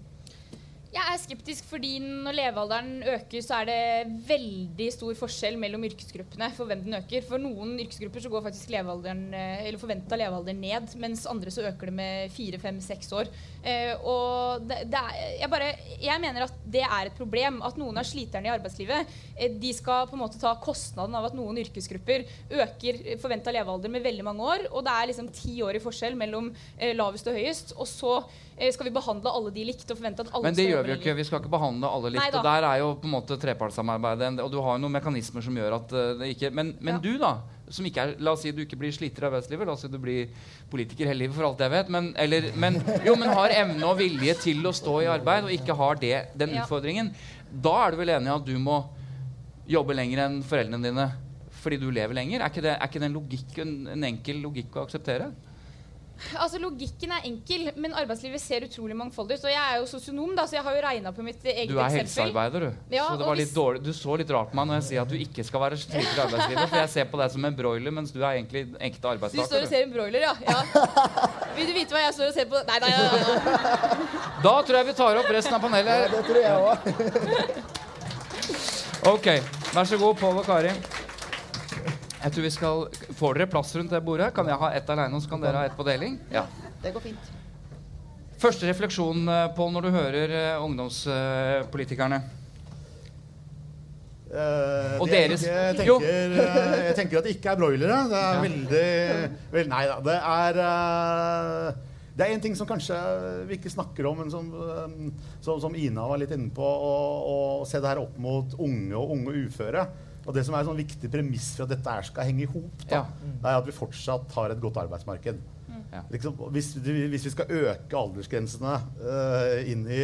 Jeg er skeptisk fordi når levealderen øker, så er det veldig stor forskjell mellom yrkesgruppene for hvem den øker. For noen yrkesgrupper så går faktisk levealderen, eh, eller forventa levealder ned, mens andre så øker det med fire, fem, seks år. Eh, og det, det er, jeg, bare, jeg mener at det er et problem at noen av sliterne i arbeidslivet eh, de skal på en måte ta kostnaden av at noen yrkesgrupper øker forventa levealder med veldig mange år. Og det er liksom ti år i forskjell mellom lavest og høyest. Og så skal vi behandle alle de likt og forvente at alle skal vi jo ikke. Vi skal ikke behandle alle likt. Og der er jo på en måte trepartssamarbeidet Og du har jo noen mekanismer som gjør at eh, det ikke Men, men Ja. du, da? Som ikke er, la oss si du ikke blir sliter i arbeidslivet. La oss si du blir politiker hele livet, for alt jeg vet. Men, eller, men, jo, men har evne og vilje til å stå i arbeid, og ikke har det, den Ja. utfordringen. Da er du vel enig i at du må jobbe lenger enn foreldrene dine fordi du lever lenger? Er ikke det, er ikke det en, logikk, en, en enkel logikk å akseptere? Altså Logikken er enkel, men arbeidslivet ser utrolig mangfoldig ut. Og jeg er jo sosionom, da, så jeg har jo regna på mitt eget eksempel. Du er eksempel. helsearbeider, du. Ja, så det var litt dårlig, du så litt rart på meg når jeg sier at du ikke skal være sliter i arbeidslivet. For jeg ser på deg som en broiler, mens du er egentlig ekte Du står og ser en broiler, ja. ja. Vil du vite hva jeg står og ser på? Nei, nei, nei. nei. Da tror jeg vi tar opp resten av panelet. Det tror jeg òg. Ok, vær så god, Pål og Kari. Jeg tror vi skal, Får dere plass rundt det bordet? Kan jeg ha ett aleine, og så kan dere ha ett på deling? Ja. Det går fint. Første refleksjon, eh, Pål, når du hører eh, ungdomspolitikerne. Uh, Og deres jeg tenker, Jo. jeg tenker at det ikke er broilere. Det er veldig vel, Nei da. Det er uh, Det er en ting som kanskje vi ikke snakker om, men som, som, som Ina var litt inne på, å å se det her opp mot unge og unge uføre. Og det som er en sånn viktig premiss for at dette her skal henge i hop, Ja. mm. er at vi fortsatt har et godt arbeidsmarked. Ja. Liksom, hvis, hvis vi skal øke aldersgrensene uh, inn i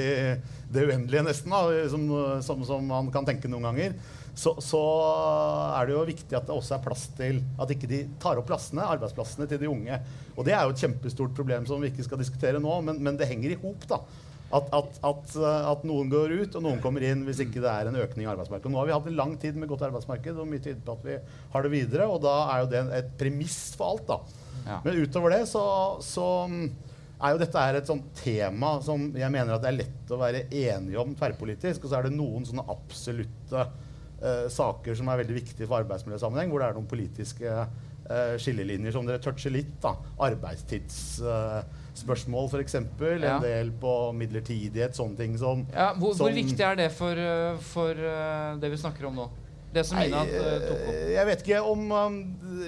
det uendelige, nesten, da, som, som, som man kan tenke noen ganger, så, så er det jo viktig at det også er plass til at ikke de tar opp plassene, arbeidsplassene til de unge. Og det er jo et kjempestort problem som vi ikke skal diskutere nå, men, men det henger i hop. da. At, at, at, eh, at noen går ut, og noen kommer inn hvis ikke det er en økning i arbeidsmarkedet. Nå har vi hatt en lang tid med godt arbeidsmarked, og mye tyder på at vi har det videre. Og da er jo det et premiss for alt. da. Ja. Men utover det så, så mm, er jo dette er et sånt tema som jeg mener at det er lett å være enige om tverrpolitisk. Og så er det noen sånne absolutte uh, saker som er veldig viktige for arbeidsmiljøsammenheng, hvor det er noen politiske uh, skillelinjer som dere toucher litt. da. Arbeidstids... uh, f.eks. Ja. En del på midlertidighet, sånne ting som Ja, hvor, hvor viktig er det for, eh, for eh, det vi snakker om nå? Det som Nei, Ina eh, tok opp. jeg vet ikke om um,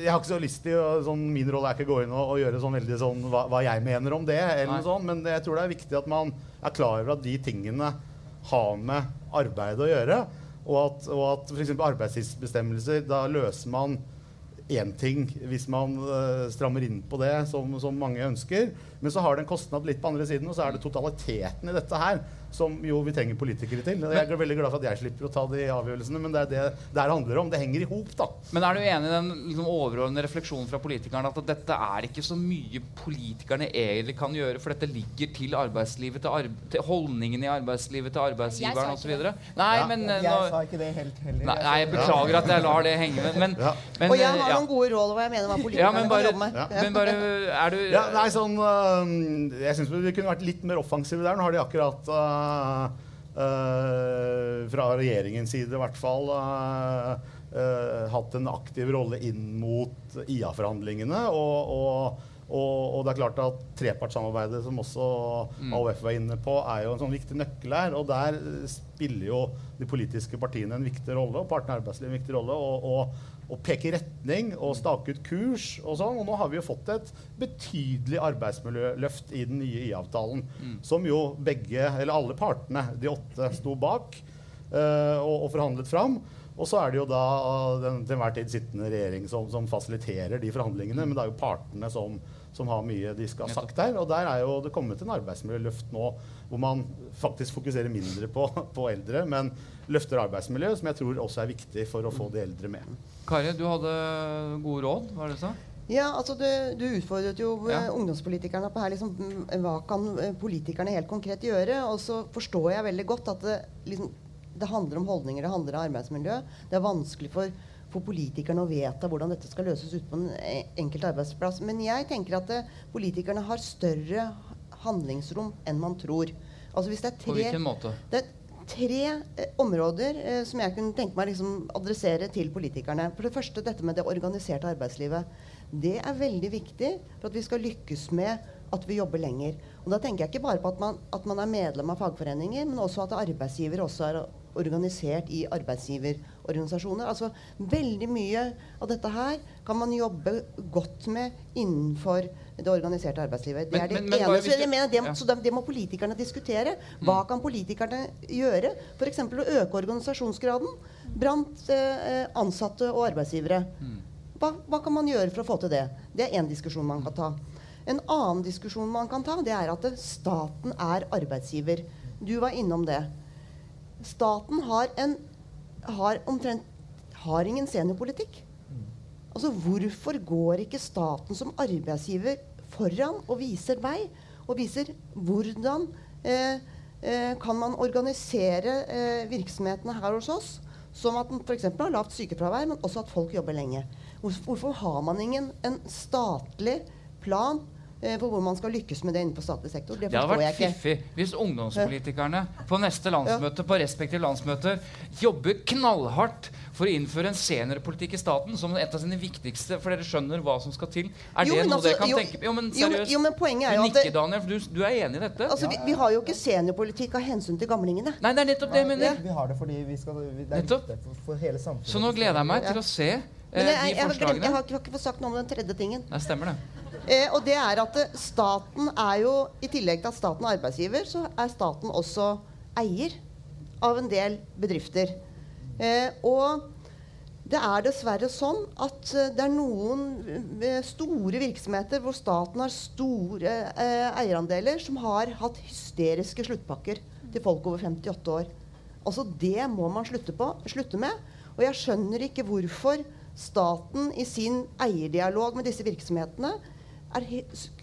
Jeg har ikke så lyst til sånn, Min rolle er ikke å gå inn og, og gjøre sånn veldig sånn hva, hva jeg mener om det, eller Nei. noe sånt, men jeg tror det er viktig at man er klar over at de tingene har med arbeid å gjøre. Og at, og at f.eks. arbeidstidsbestemmelser, da løser man én ting hvis man eh, strammer inn på det, som, som mange ønsker. Men så har det en kostnad litt på andre siden, og så er det totaliteten i dette her som jo vi trenger politikere til. Jeg er veldig glad for at jeg slipper å ta de avgjørelsene, men det er det det her handler om. Det henger i hop, da. Men er du enig i den liksom, overordnede refleksjonen fra politikerne at dette er ikke så mye politikerne egentlig kan gjøre, for dette ligger til arbeidslivet, til, arbe til holdningen i arbeidslivet, til arbeidsgiveren osv.? Nei, Ja. men Jeg nå, sa ikke det helt heller. nei, nei, jeg beklager at jeg lar det henge med, men, Ja. men og jeg har ja. noen gode råd hva jeg mener hva Ja, politikerne men kan bare, jobbe med. Ja. men bare Er du Ja, nei, sånn, øh, jeg syns vi kunne vært litt mer offensive der. Nå har de akkurat øh, fra regjeringens side i hvert fall øh, øh, hatt en aktiv rolle inn mot IA-forhandlingene. Og, og, og, og det er klart at trepartssamarbeidet, som også AUF var inne på, er jo en sånn viktig nøkkel her. Og der spiller jo de politiske partiene en viktig rolle, og partene i arbeidslivet en viktig rolle. og, og og peke retning og stake ut kurs og sånn. Og nå har vi jo fått et betydelig arbeidsmiljøløft i den nye IA-avtalen. Som jo begge, eller alle partene, de åtte, sto bak uh, og, og forhandlet fram. Og så er det jo da den til enhver tid sittende regjering som, som fasiliterer de forhandlingene. Men det er jo partene som, som har mye de skal ha sagt der. Og der er jo det kommet en arbeidsmiljøløft nå hvor man faktisk fokuserer mindre på, på eldre, men løfter arbeidsmiljøet, som jeg tror også er viktig for å få de eldre med. Kari, du hadde gode råd, hva var det du sa? Ja, altså du, du utfordret jo eh, Ja. ungdomspolitikerne på her liksom, mm, hva kan eh, politikerne helt konkret gjøre. Og så forstår jeg veldig godt at det, liksom, det handler om holdninger, det handler om arbeidsmiljø. Det er vanskelig for, for politikerne å vedta hvordan dette skal løses ute på en e- enkelt arbeidsplass. Men jeg tenker at det, politikerne har større handlingsrom enn man tror. Altså hvis det er På hvilken måte? det er tre eh, områder eh, som jeg kunne tenke meg liksom adressere til politikerne. For det første dette med det organiserte arbeidslivet. Det er veldig viktig for at vi skal lykkes med at vi jobber lenger. Og da tenker jeg ikke bare på at man, at man er medlem av fagforeninger, men også at arbeidsgiver også er organisert i arbeidsgiverorganisasjoner. Altså veldig mye av dette her kan man jobbe godt med innenfor det organiserte arbeidslivet. Det er det men- men ene. Så, jeg mener, det, så det, det må politikerne diskutere. Hva kan politikerne gjøre? F.eks. å øke organisasjonsgraden blant eh, ansatte og arbeidsgivere. Hva, hva kan man gjøre for å få til det? Det er én diskusjon man kan ta. En annen diskusjon man kan ta, det er at staten er arbeidsgiver. Du var innom det. Staten har, en, har omtrent har ingen seniorpolitikk. Altså, Hvorfor går ikke staten som arbeidsgiver foran og viser vei? Og viser hvordan eh, eh, kan man organisere eh, virksomhetene her hos oss som at man f.eks. har lavt sykefravær, men også at folk jobber lenge. Hvorfor, har man ingen en statlig plan for hvor man skal lykkes med det innenfor statlig sektor? Det Det hadde jeg vært ikke. fiffig hvis ungdomspolitikerne på neste landsmøte på respektive landsmøter jobber knallhardt for å innføre en seniorpolitikk i staten som et av sine viktigste, for dere skjønner hva som skal til. Er Jo, det noe altså, dere kan jo- tenke Jo, men jo, men- seriøst. jo, men poenget er jo at nikker, det- Daniel, for du, du er enig i dette? Altså, vi, vi har jo ikke seniorpolitikk av hensyn til gamlingene. Nei, det er nettopp det jeg mener. Vi har det fordi vi skal, vi, det er Nettopp. viktig for, hele samfunnet. Så nå gleder jeg meg til å se eh, Men jeg, jeg, de jeg, har forslagene. jeg, har, ikke- jeg har ikke fått sagt noe om den tredje tingen. Nei, stemmer det. Eh, og det er at eh, staten er jo I tillegg til at staten er arbeidsgiver, så er staten også eier av en del bedrifter. Eh, og det er dessverre sånn at eh, det er noen eh, store virksomheter hvor staten har store eh, eierandeler, som har hatt hysteriske sluttpakker til folk over 58 år. Altså Det må man slutte, på, slutte med. Og jeg skjønner ikke hvorfor staten i sin eierdialog med disse virksomhetene er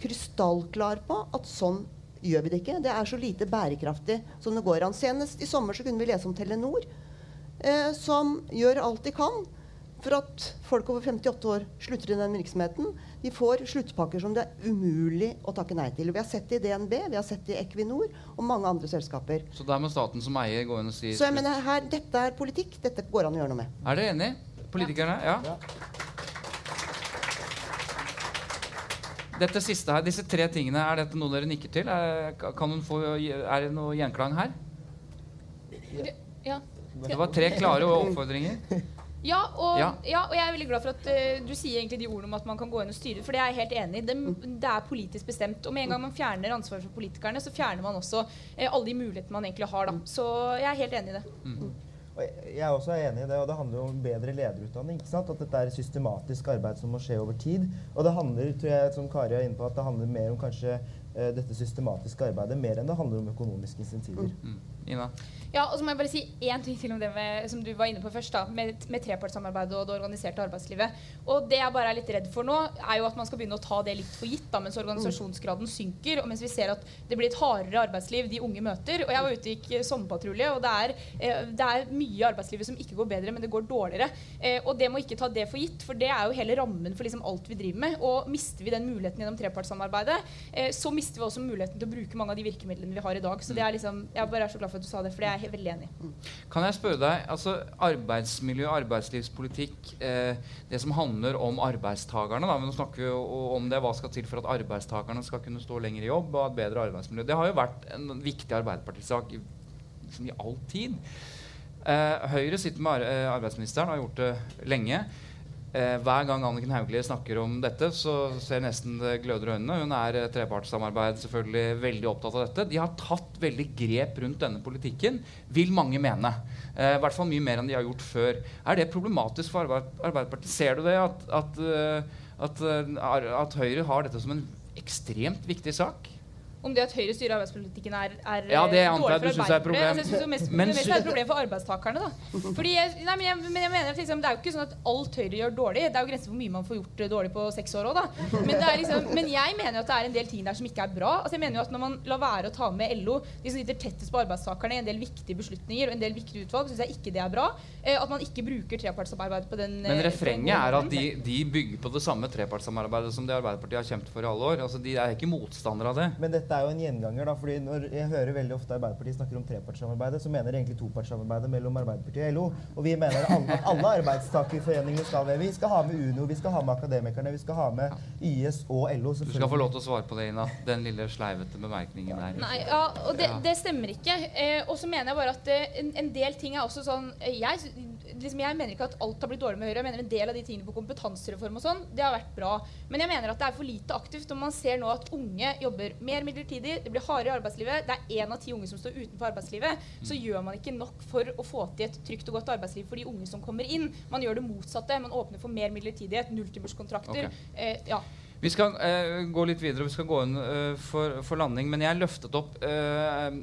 krystallklar på at sånn gjør vi det ikke. Det er så lite bærekraftig som det går an. Senest i sommer så kunne vi lese om Telenor, eh, som gjør alt de kan for at folk over 58 år slutter i den virksomheten. De får sluttpakker som det er umulig å takke nei til. Vi har sett det i DNB, vi har sett det i Equinor og mange andre selskaper. Så der må staten som eier gå inn og si Så jeg mener her, dette er politikk. Dette går an å gjøre noe med. Er dere enig? Politikerne? Ja. Dette siste her, Disse tre tingene, er dette noe dere nikker til? Er, kan hun få, er det noe gjenklang her? Ja. Det var tre klare oppfordringer. Ja og, Ja. ja. og jeg er veldig glad for at uh, du sier egentlig de ordene om at man kan gå inn og styre. For det er jeg helt enig i. Det, det er politisk bestemt. Og med en gang man fjerner ansvaret for politikerne, så fjerner man også uh, alle de mulighetene man egentlig har. Da. Så jeg er helt enig i det. Og jeg- er også enig i det, og det handler jo om bedre lederutdanning. ikke sant? At dette er systematisk arbeid som må skje over tid. Og det handler, tror jeg, som Kari er inne på, at det handler mer om kanskje uh, dette systematiske arbeidet, mer enn det handler om økonomiske insentiver. Mm. Ina? Ja, og så må jeg bare si én ting til om det med, som du var inne på først, da, med, med trepartssamarbeidet og det organiserte arbeidslivet. Og det jeg bare er litt redd for nå, er jo at man skal begynne å ta det litt for gitt, da, mens organisasjonsgraden synker, og mens vi ser at det blir et hardere arbeidsliv de unge møter. Og jeg var ute i sommerpatrulje, og det er, eh, det er mye i arbeidslivet som ikke går bedre, men det går dårligere. Eh, og det må ikke ta det for gitt, for det er jo hele rammen for liksom alt vi driver med. Og mister vi den muligheten gjennom trepartssamarbeidet, eh, så mister vi også muligheten til å bruke mange av de virkemidlene vi har i dag. Så det er liksom, jeg bare er så glad for at du sa det, for det er jeg veldig enig i. Kan jeg spørre deg, altså Arbeidsmiljø, arbeidslivspolitikk, eh, det som handler om arbeidstakerne da, men Nå snakker vi jo om det, hva skal til for at arbeidstakerne skal kunne stå lenger i jobb og et bedre arbeidsmiljø. Det har jo vært en viktig arbeiderpartisak i, liksom i all tid. Eh, Høyre sitter med eh, arbeidsministeren og har gjort det lenge. Eh, hver gang Anniken Hauglie snakker om dette, så ser nesten det gløder i øynene. Hun er eh, trepartssamarbeid selvfølgelig veldig opptatt av dette. De har tatt veldig grep rundt denne politikken, vil mange mene. Eh, I hvert fall mye mer enn de har gjort før. Er det problematisk for Arbe Arbeiderpartiet? Ser du det at, at, eh, at, at Høyre har dette som en ekstremt viktig sak? Om det at Høyre styrer arbeidspolitikken er, er Ja, det antar jeg dårlig du for synes er et Arbeiderpartiet. problem. Altså, jeg synes mest, Men det mest er et problem for arbeidstakerne. da. Fordi jeg, nei, men, jeg, men jeg mener at liksom, Det er jo ikke sånn at alt Høyre gjør dårlig. Det er jo grenser for hvor mye man får gjort eh, dårlig på seks år òg. Men, er liksom, men jeg mener at det er en del ting der som ikke er bra. Altså, jeg mener jo at Når man lar være å ta med LO, de som sitter tettest på arbeidstakerne, i en del viktige beslutninger og en del viktige utvalg, syns jeg ikke det er bra. Eh, at man ikke bruker trepartssamarbeid på den Men eh, refrenget er at de, de bygger på det samme trepartssamarbeidet som det Arbeiderpartiet har kjempet for i alle år. Altså, De er ikke motstandere av det. Dette er jo en gjenganger. da, fordi når Jeg hører veldig ofte Arbeiderpartiet snakker om trepartssamarbeidet, så mener de egentlig topartssamarbeidet mellom Arbeiderpartiet og LO. Og vi mener alle, at alle arbeidstakerforeningene skal være Vi skal ha med Uno, vi skal ha med Akademikerne, vi skal ha med YS og LO. Du skal få lov til å svare på det, Ina. Den lille sleivete bemerkningen der. Nei, ja, og det, det stemmer ikke. Eh, og så mener jeg bare at eh, en, en del ting er også sånn eh, jeg, liksom, jeg mener ikke at alt har blitt dårlig med Høyre. Jeg mener En del av de tingene på kompetansereform og sånn, det har vært bra. Men jeg mener at det er for lite aktivt når man ser nå at unge jobber mer midlertidig, det blir hardere i arbeidslivet, det er én av ti unge som står utenfor arbeidslivet, så gjør man ikke nok for å få til et trygt og godt arbeidsliv for de unge som kommer inn. Man gjør det motsatte. Man åpner for mer midlertidighet, nulltimerskontrakter. Okay. Eh, ja. Vi skal eh, gå litt videre, vi skal gå inn eh, for, for landing. Men jeg løftet opp eh,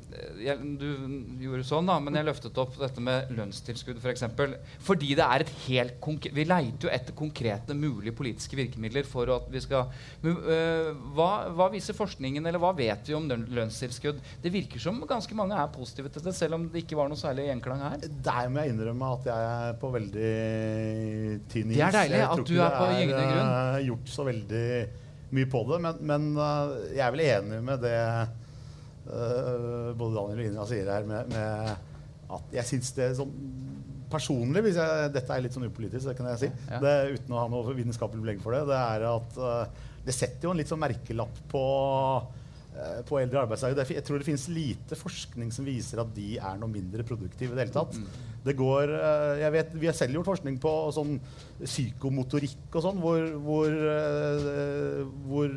jeg, Du gjorde sånn, da, men jeg løftet opp dette med lønnstilskudd f.eks. For eksempel. fordi det er et helt konkret Vi leiter jo etter konkrete mulige politiske virkemidler for at vi skal men, eh, hva, hva viser forskningen, eller hva vet vi om lønnstilskudd? Det virker som ganske mange er positive til det, selv om det ikke var noe særlig gjenklang her. Der må jeg innrømme at jeg er på veldig tynn is. Det er deilig at du er på gyngende grunn. eh, gjort så veldig mye på det. Men, men eh, jeg er vel enig med det uh, både Daniel og Ina sier her, med, med at jeg syns det sånn Personlig, hvis jeg, dette er litt sånn upolitisk, det kan jeg si, Ja. det, uten å ha noe vitenskapelig belegg for det, det er at uh, det setter jo en litt sånn merkelapp på på eldre arbeidstakere. Er Jeg tror det finnes lite forskning som viser at de er noe mindre produktive. i Det hele tatt. Det går, eh, jeg vet, vi har selv gjort forskning på sånn psykomotorikk og sånn, hvor, hvor, eh, hvor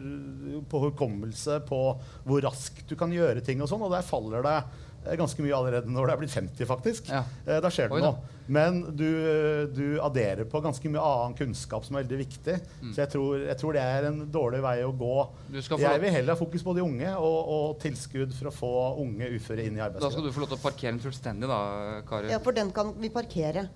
På hukommelse, på hvor raskt du kan gjøre ting og sånn. Og der faller det eh, ganske mye allerede når det er blitt 50, faktisk. Ja. Eh, Da skjer det Oi da. noe. Men du, du adderer på ganske mye annen kunnskap som er veldig viktig. Så jeg tror, jeg tror det er en dårlig vei å gå. Mm. Du skal få Jeg vil heller ha fokus på de unge og, og tilskudd for å få unge uføre inn i arbeidslivet. Da skal du få lov til å parkere den fullstendig, da, Kari. Ja, for den kan vi parkere.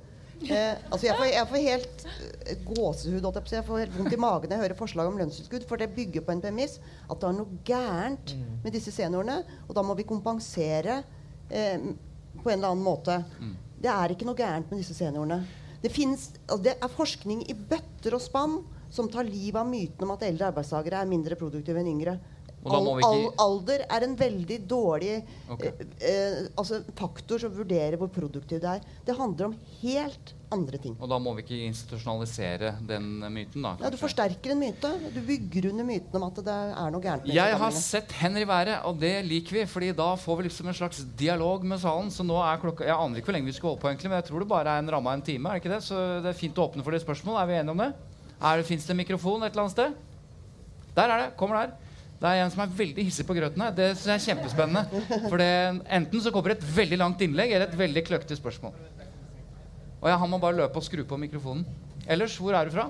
Eh, altså jeg, får, jeg får helt eh, gåsehud. Jeg, får helt vondt i magen når jeg hører forslag om lønnstilskudd. For det bygger på en premiss at det er noe gærent med disse seniorene. Og da må vi kompensere eh, på en eller annen måte. Det er ikke noe gærent med disse seniorene. Det, finnes, altså det er forskning i bøtter og spann som tar livet av myten om at eldre arbeidstakere er mindre produktive enn yngre. Al- al- alder er en veldig dårlig okay. eh, eh, altså faktor som vurderer hvor produktiv det er. Det handler om helt andre ting. Og da må vi ikke institusjonalisere den myten, da. Ja, du forsterker en myte. Du bygger under myten om at det er noe gærent Jeg har sett hender i været, og det liker vi. fordi da får vi liksom en slags dialog med salen. Så nå er klokka Jeg aner ikke hvor lenge vi skal holde på, egentlig, men jeg tror det bare er en ramme av en time. er det ikke det? Så det er fint å åpne for de spørsmål. Er vi enige om det? Det Fins det en mikrofon et eller annet sted? Der er det. Kommer der. Det er en som er veldig hissig på grøtene. Det synes jeg er kjempespennende. For det, enten så kommer det et veldig langt innlegg eller et veldig kløktig spørsmål. Og ja, han må bare løpe og skru på mikrofonen. Ellers, hvor er du fra?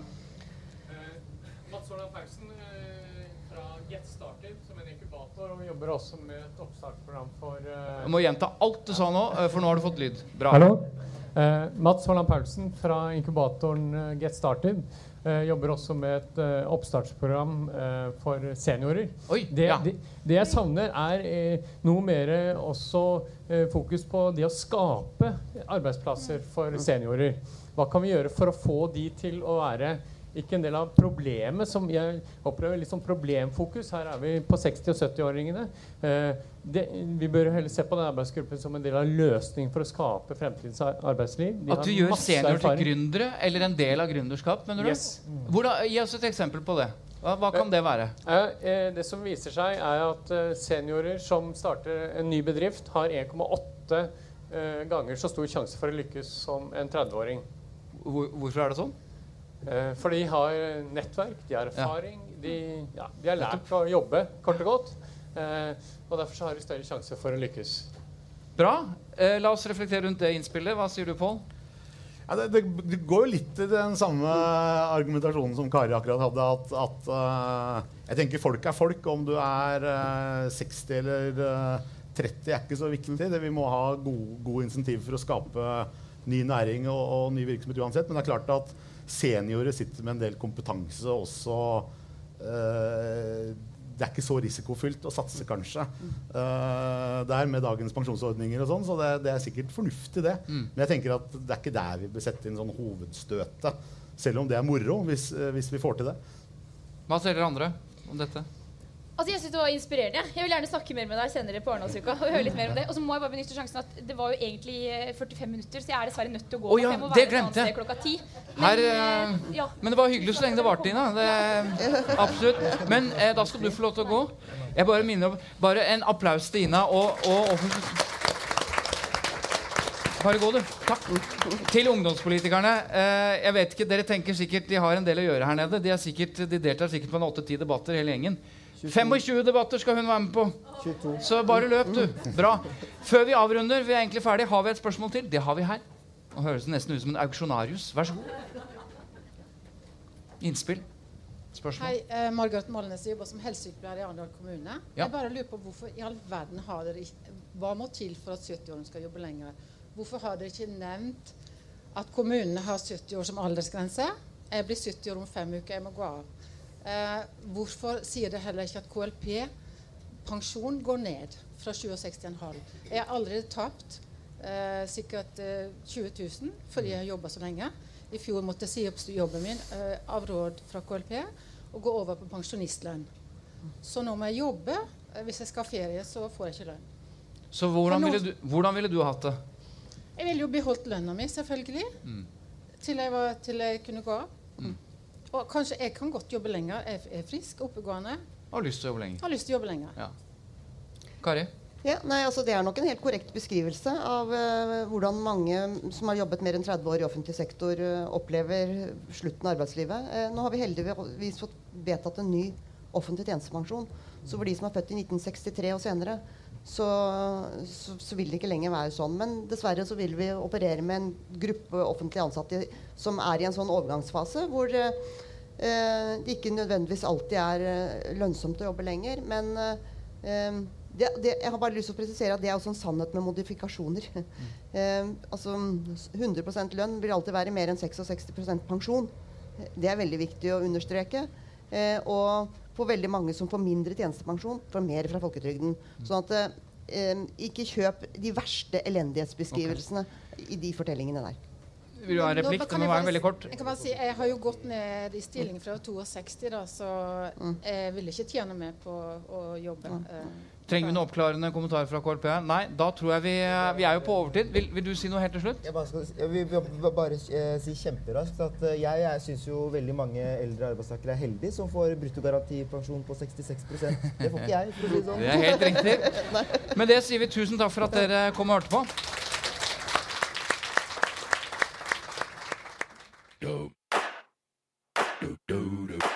Mats Åland Paulsen eh, fra Get Started, som en inkubator. Og vi jobber også med et oppstartsprogram for eh, Du må gjenta alt du sa nå, eh, for nå har du fått lyd. Bra. Hallo. Eh, Mats Holland Paulsen fra inkubatoren eh, Get Started. Eh, jobber også med et eh, oppstartsprogram eh, for seniorer. Oi, Det, ja. det, det jeg savner, er eh, noe mer også fokus på det å skape arbeidsplasser for seniorer. Hva kan vi gjøre for å få de til å være ikke en del av problemet, som jeg opplever litt sånn problemfokus. Her er vi på 60- og 70-åringene. Eh, vi bør heller se på den arbeidsgruppen som en del av løsningen for å skape fremtidens arbeidsliv. De At du gjør senior til gründere, eller en del av gründerskap? mener du? Yes. Hvordan, gi oss et eksempel på det. Hva, hva kan det være? Eh, eh, det som viser seg, er at seniorer som starter en ny bedrift, har 1,8 eh, ganger så stor sjanse for å lykkes som en 30-åring. Hvorfor er det sånn? Eh, for de har nettverk, de har erfaring, de, ja, de har lært å jobbe, kort og godt. Eh, og derfor så har de større sjanse for å lykkes. Bra. Eh, la oss reflektere rundt det innspillet. Hva sier du, Pål? Ja, det, det, det går jo litt i den samme argumentasjonen som Kari akkurat hadde. At, at uh, jeg tenker folk er folk. Om du er uh, 60 eller uh, 30 er ikke så viktig. Det, vi må ha gode, gode insentiv for å skape ny næring og, og ny virksomhet uansett. Men det er klart at seniorer sitter med en del kompetanse også. eh, det er ikke så risikofylt å satse, kanskje. eh, der med dagens pensjonsordninger og sånn, så det, det er sikkert fornuftig, det. Men jeg tenker at det er ikke der vi bør sette inn sånn hovedstøtet. Selv om det er moro, hvis, eh, hvis vi får til det. Hva sier dere andre om dette? Altså, jeg synes Det var inspirerende. Jeg vil gjerne snakke mer med deg senere på Arendalsuka. Og høre litt mer om det. Og så må jeg bare benytte sjansen at det var jo egentlig eh, 45 minutter, så jeg er dessverre nødt til å gå. Oh, ja, jeg må det være glemte jeg. klokka ti. Her, Men, eh, eh, ja. Men det var hyggelig så lenge det varte, Ina. Det, absolutt. Men eh, da skal du få lov til å gå. Jeg bare minner om Bare en applaus til Ina og, og og Bare gå, du. Takk. Til ungdomspolitikerne. Eh, jeg vet ikke, Dere tenker sikkert de har en del å gjøre her nede. De, er sikkert, de deltar sikkert på en åtte-ti debatter, hele gjengen. 25 debatter skal hun være med på. 22. Så bare løp, du. Bra. Før vi avrunder, vi er egentlig ferdig, har vi et spørsmål til? Det har vi her. Nå høres det nesten ut som en auksjonarius. Vær så god. Innspill? Spørsmål? Hei, eh, Margaret Molnes jeg jobber som helsesykepleier i Arendal kommune. Ja. Jeg bare lurer på hvorfor i all verden har dere ikke Hva må til for at 70-åringen skal jobbe lenger? Hvorfor har dere ikke nevnt at kommunene har 70 år som aldersgrense? Jeg blir 70 år om fem uker, jeg må gå av. Eh, hvorfor sier det heller ikke at KLP pensjon går ned fra 67,5? Jeg har allerede tapt eh, sikkert eh, 20 000 fordi jeg har jobba så lenge. I fjor måtte jeg si opp jobben min eh, av råd fra KLP og gå over på pensjonistlønn. Så nå må jeg jobbe. Eh, hvis jeg skal ha ferie, så får jeg ikke lønn. Så hvordan ville, du, hvordan ville du hatt det? Jeg ville jo beholdt lønna mi, selvfølgelig. Mm. Til, jeg var, til jeg kunne gå av. Og kanskje jeg kan godt jobbe lenger. Jeg er frisk, oppegående. Har lyst til å jobbe lenger. Har lyst til å jobbe lenger. Ja. Kari? Ja, nei, altså Det er nok en helt korrekt beskrivelse av uh, hvordan mange som har jobbet mer enn 30 år i offentlig sektor, uh, opplever slutten av arbeidslivet. Uh, nå har vi heldigvis fått vedtatt en ny offentlig tjenestepensjon. Så for de som er født i 1963 og senere, så, så, så vil det ikke lenger være sånn. Men dessverre så vil vi operere med en gruppe offentlig ansatte som er i en sånn overgangsfase hvor det ikke nødvendigvis alltid er eh, lønnsomt å jobbe lenger. Men eh, det, det, jeg har bare lyst til å presisere at det er også en sannhet med modifikasjoner. Eh, altså 100% lønn vil alltid være mer enn 66% pensjon. Det er veldig viktig å understreke. Eh, og for veldig mange som får mindre tjenestepensjon, får mer fra folketrygden. Sånn at eh, ikke kjøp de verste elendighetsbeskrivelsene i de fortellingene der. Vil du ha en Nå replikk? kan Det må være veldig kort. Jeg kan bare si, jeg har jo gått ned i stilling fra 62, da, så Mm. jeg ville ikke tjene mer på å jobbe. eh. Trenger vi noen oppklarende kommentarer fra KLP? Nei, da tror jeg vi Vi er jo på overtid. Vil, vil du si noe helt til slutt? Jeg, bare skal, jeg vil bare eh, si kjemperaskt at eh, jeg, jeg syns jo veldig mange eldre arbeidstakere er heldige som får bruttogarantipensjon på 66% Det får ikke jeg, for å si det sånn. Det er helt riktig. Med det sier vi tusen takk for at dere kom og hørte på. Do do do